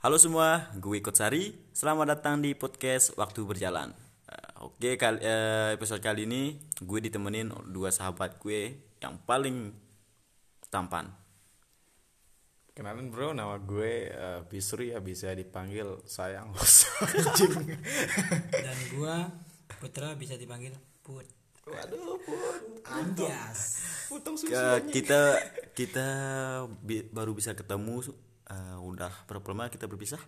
Halo semua, gue Ikut Sari. Selamat datang di podcast Waktu Berjalan. Eh, Oke, kali, eh, episode kali ini gue ditemenin dua sahabat gue yang paling tampan. Kenalin bro, nama gue eh, Bisri ya bisa dipanggil sayang anjing. dan gua Putra bisa dipanggil Put Waduh, pun Anjas kita kita bi- baru bisa ketemu eh, udah berapa lama kita berpisah?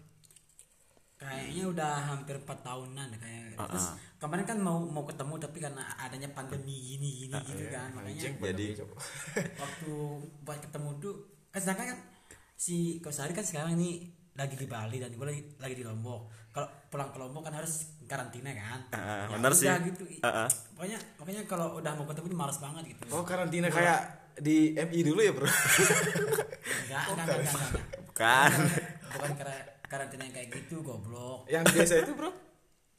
kayaknya udah hampir 4 tahunan deh kayak terus kemarin kan mau mau ketemu tapi karena adanya pandemi gini gini gitu kan makanya Jadi waktu buat ketemu tuh kan sedangkan kan si Kosari kan sekarang ini lagi di Bali dan gue lagi lagi di Lombok kalau pulang ke Lombok kan harus karantina kan Ah, Ya benar sih. gitu Ah, ah. pokoknya pokoknya kalau udah mau ketemu tuh males banget gitu Oh karantina kayak di MI dulu ya bro. enggak enggak enggak enggak, enggak. Bukan. bukan karena karantina yang kayak gitu goblok Yang di desa itu bro?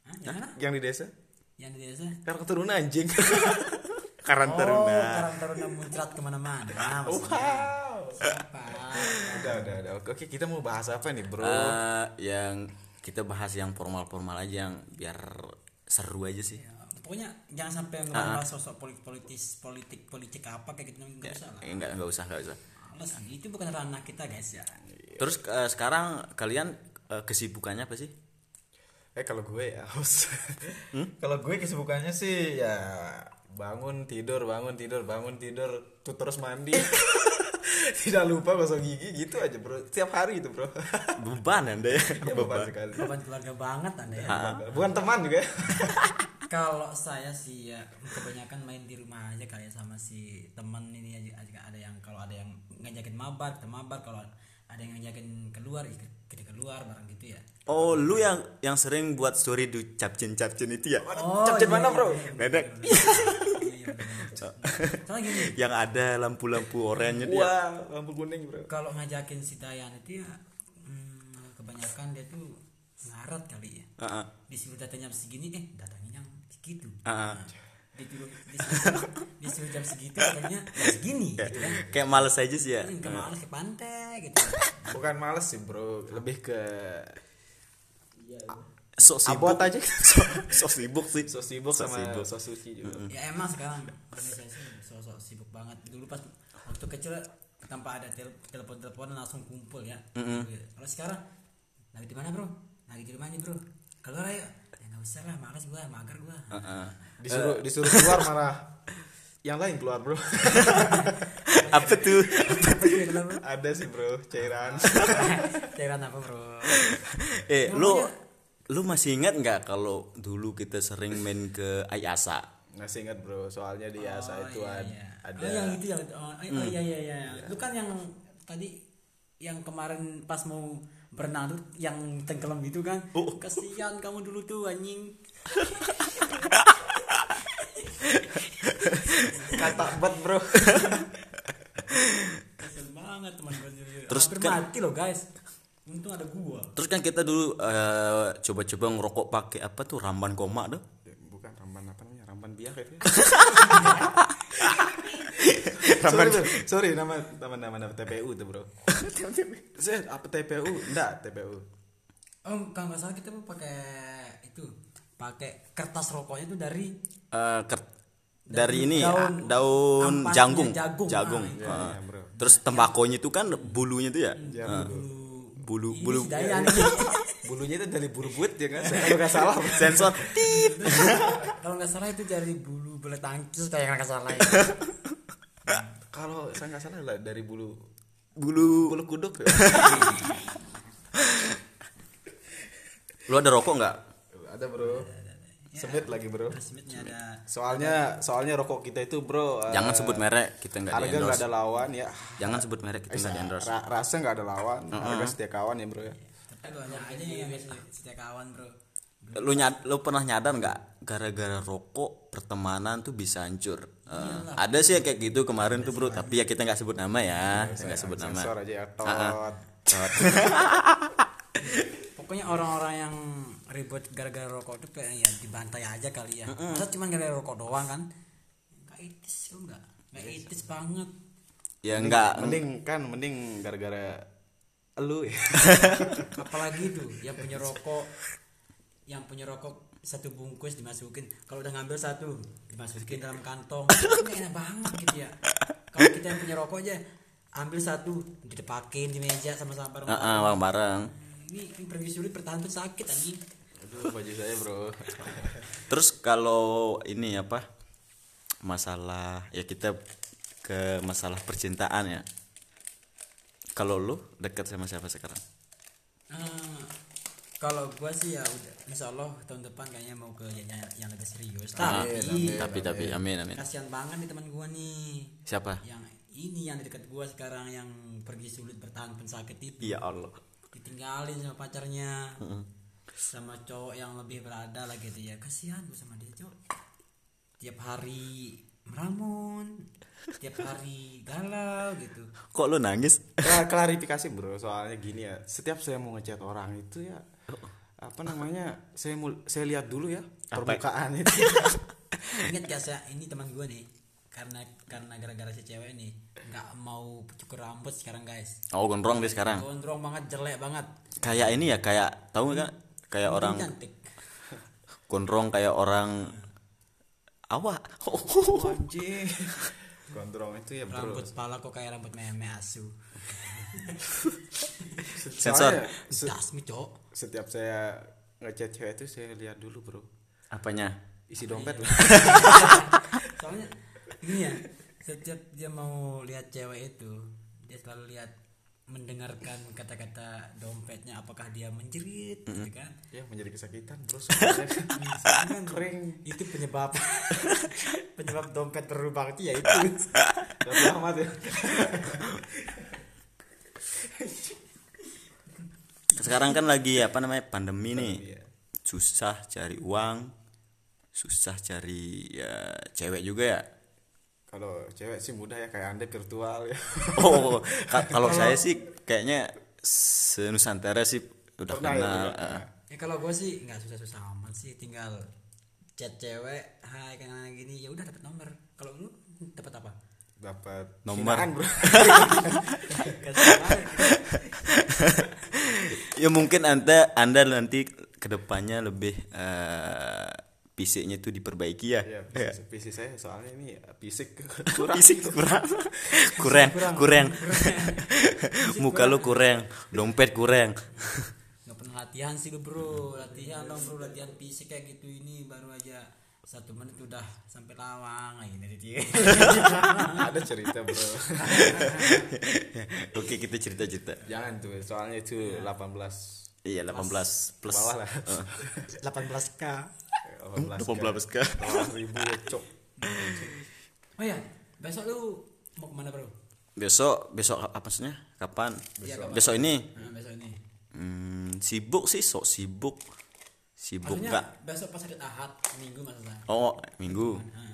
Hah, yang mana Yang di desa? yang di desa Karena keturunan anjing. Karena Oh, teruna. karang taruna muncrat ke mana-mana. Nah, wow. Udah udah udah. Oke oke, kita mau bahas apa nih bro? Eh, yang kita bahas yang formal-formal aja yang biar seru aja sih. Ya, pokoknya jangan sampai ngebahas sosok politik politis politik politik apa kayak gitu nggak usah lah. Enggak enggak usah enggak usah. Males, itu bukan ranah kita guys ya. Terus eh, sekarang kalian eh, kesibukannya apa sih? Eh kalau gue ya haus. Kalau gue kesibukannya sih ya bangun tidur bangun tidur bangun tidur tuh terus mandi. Tidak lupa gosok gigi gitu aja bro. Setiap hari itu bro. Beban Anda ya. Ya, beban sekali. Beban keluarga banget anda ya. Bukan teman juga. ya. Kalau saya sih ya kebanyakan main di rumah aja kayak sama si teman ini aja, aja ada yang kalau ada yang ngajakin mabar kita mabar kalau ada yang ngajakin keluar ya kita keluar bareng gitu ya. Oh, lu yang yang sering buat story di capcin-capcin itu ya? Oh, Capcin iya, mana iya, bro? iya, iya. Bebek. Iya. Soalnya gini, yang ada lampu-lampu oranye dia. Wah lampu kuning bro. kalau ngajakin si Dayan itu ya hmm, kebanyakan dia tuh ngaret kali ya Heeh. disuruh datang jam segini eh datangnya jam segitu Heeh. Disuruh, disuruh, disuruh jam segitu katanya jam segini gitu kan Kayak males aja sih ya. ke males ke pantai gitu Bukan males sih bro. Lebih ke Sok sibuk abot aja. Sok sok sibuk sih. So sibuk Sok sama sibuk. so suci juga. ya emang sekarang organisasi sosok sibuk banget dulu pas waktu kecil tanpa ada tel telepon teleponan langsung kumpul ya kalau sekarang lagi di mana bro lagi di rumah nih bro keluar ayo ya nggak usah lah males gua mager gua Heeh. Disuruh disuruh keluar marah. Yang lain keluar bro. Apa tuh? Apa sih keluar, bro? Ada sih bro cairan. cairan apa bro eh, lu lu masih ingat nggak kalau dulu kita sering main ke Ayasa? Masih ingat bro. Soalnya di Asa Oh, itu iya, iya. ada. oh, yang itu yang oh, oh, iya iya iya lu kan yang tadi yang kemarin pas mau berenang tuh yang tenggelam itu kan Oh. kasihan kamu dulu tuh anjing Kata bet bro. kasihan banget teman gue. Terus Hampir kan- mati loh guys untung ada gua Terus kan kita dulu eh, coba-coba ngerokok pakai apa tuh ramban koma tuh. Bukan ramban apa namanya? Ramban biak itu. Ramban sorry, sorry nama nama nama, nama TPU tuh bro. Saya apa TPU? Enggak TPU. oh kalau nggak salah kita mau pakai itu pakai kertas rokoknya itu dari Eh, ker- dari ini daun- daun ampasnya jagung, jagung. jagung. Ah, iya, Heeh. iya, bro. Terus tembakonya itu kan bulunya itu ya? Ya, Heeh. bulu bulu Dayan ini. Bulunya itu dari bulu buat ya kan? Kalau nggak salah. sensor tit. kalau nggak salah itu dari bulu bulu tangkis kayak nggak salah ya. Kalau saya nggak salah lah dari bulu bulu bulu kuduk. lu ada rokok nggak Ada bro. Semit lagi bro. Ada Soalnya soalnya rokok kita itu bro. jangan sebut merek kita nggak di harga nggak ada lawan ya. jangan sebut merek kita nggak di endorse Ra- rasa nggak ada lawan. Harga setia kawan ya bro ya. tapi banyak aja yang biasa setiap kawan bro lu nyad lu pernah nyadar nggak gara-gara rokok pertemanan tuh bisa hancur. Eh, ada sih yang kayak gitu kemarin tuh bro. Tapi ya kita nggak sebut nama ya. Nggak sebut nama. aja ya. Tot. Tot. pokoknya orang-orang yang ribut gara-gara rokok itu kayak ya dibantai aja kali ya. Masa cuma gara-gara rokok doang kan? Nggak etis lu nggak? Nggak etis banget. Ya nggak. Mending kan mending gara-gara lu ya. Apalagi tuh yang punya rokok yang punya rokok satu bungkus dimasukin. Kalau udah ngambil satu dimasukin dalam kantong. Ini enak banget gitu ya. Kalau kita yang punya rokok aja ambil satu didepakin di meja sama-sama bareng. Ah, ah, bareng-bareng ini, ini pergi sulit bertahan tuh sakit anjing. Aduh baju saya bro. Terus kalau ini apa masalah ya kita ke masalah percintaan ya. Kalau lu dekat sama siapa sekarang kalau gua sih ya udah insya Allah tahun depan kayaknya mau ke yang, yang lebih serius. Tapi tapi tapi amin. amin kasihan banget nih teman gua nih. Siapa? Yang ini yang di dekat gua sekarang yang pergi sulit bertahan pun sakit itu. Ya Allah. Ditinggalin sama pacarnya. Sama cowok yang lebih berada lah gitu ya. Kasihan gua sama dia cowok. Tiap hari meramun tiap hari galau gitu. Kok lu nangis? Kla- klarifikasi bro. Soalnya gini ya setiap saya mau ngechat orang itu ya apa namanya? Saya mau saya lihat dulu ya permukaan itu. Ingat gak saya ini teman gua nih. Karena karena gara-gara si cewek ini nggak mau cukur rambut sekarang guys. Oh gondrong dia sekarang? Gondrong banget jelek banget. Kayak ini ya kayak tahu nggak? Kayak orang cantik. gondrong kayak orang awak. Anjing gondrong itu ya bro. Rambut kepala kok kayak rambut meme asu. Sensor. Dasmi cowok setiap saya ngechat cewek itu saya lihat dulu bro. Apanya? Isi dompet. Bro. soalnya ini ya setiap dia mau lihat cewek itu dia selalu lihat mendengarkan kata-kata dompetnya apakah dia menjerit gitu kan? Ya menjadi kesakitan kan kering. itu penyebab. Penyebab dompet berubah itu ya itu. Ahmad ya sekarang kan lagi apa namanya pandemi nih. Iya. susah cari uang susah cari ya cewek juga ya kalau cewek sih mudah ya kayak anda virtual ya. Oh ka- kalau saya sih kayaknya senusantara sih udah Pernah ya, kenal udah. eh. ya kalau gue sih nggak susah-susah amat sih tinggal chat cewek hai kayak gini ya udah dapat nomor. Kalau lu dapat apa? Dapat Nomor. hinaan, bro. Ya mungkin anda anda nanti ke depannya lebih eh, fisiknya itu diperbaiki ya? Ya visi, visi saya soalnya ini fisik kurang. Fisik kurang. Kurang kurang. muka lu kurang dompet kurang. Nggak pernah latihan sih lu bro. Latihan dong bro. Latihan fisik kayak gitu ini baru aja satu menit udah sampai lawang. Aja dari dia. Ada cerita bro. Oke kita cerita cerita jangan tuh soalnya itu 18 iya 18 plus. Bawah lah. 18 k 18 18 k. Ribu ya cok. Oh ya besok lu mau ke mana bro? Besok besok apa maksudnya? Kapan? Iya, kapan? besok ini? Nah, besok ini. Hmm, sibuk sih sok sibuk. Sibuk maksudnya nggak? besok pas hari ahad minggu maksudnya? Oh minggu. Nah,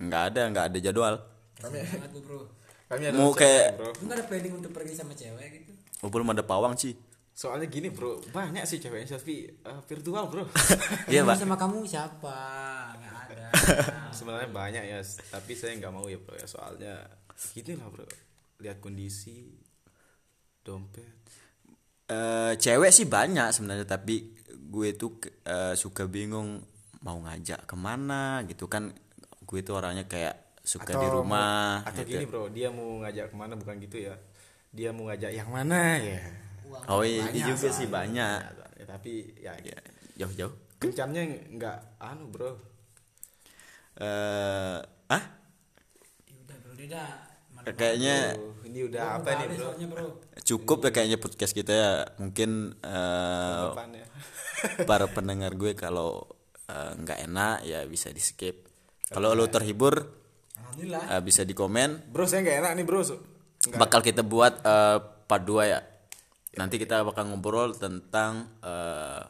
nggak ada nggak ada jadwal. Kasihan banget bro. Kami ada Mau kayak- bro? Lu nggak ada planning untuk pergi sama cewek gitu? Oh belum ada pawang sih soalnya gini bro banyak sih ceweknya selfie eh, virtual bro. Iya pak. sama kamu siapa? Nggak ada. Sebenarnya banyak ya tapi saya nggak mau ya bro ya. Soalnya gini lah bro. Lihat kondisi dompet. Eh, cewek sih banyak sebenarnya tapi gue tuh eh, suka bingung mau ngajak ke mana gitu kan. Gue tuh orangnya kayak suka di rumah atau gitu. gini bro dia mau ngajak ke mana bukan gitu ya. Dia mau ngajak yang mana ya oh iya Banyak juga sih banyak. Ya, tapi ya, ya jauh-jauh. kencannya nggak anu bro. Eh ah? Ya udah bro dia dah Mana- kayaknya Bro, ini udah Gua apa nih bro? soalnya, bro. Cukup ya kayaknya podcast kita ya. Mungkin eh, Depan ya. para pendengar gue kalau eh, nggak enak ya bisa di skip kalau lo terhibur alhamdulillah. eh, bisa di komen. Bro saya nggak enak nih bro. Nggak bakal kita buat eh, part 2 ya nanti kita bakal ngobrol tentang eh,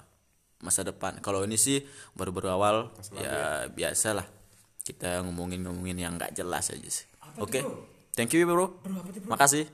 masa depan. Kalau ini sih baru-baru awal ya biasa lah kita ngomongin ngomongin yang nggak jelas aja sih. Oke? bro? thank you bro. Bro, apa bro? makasih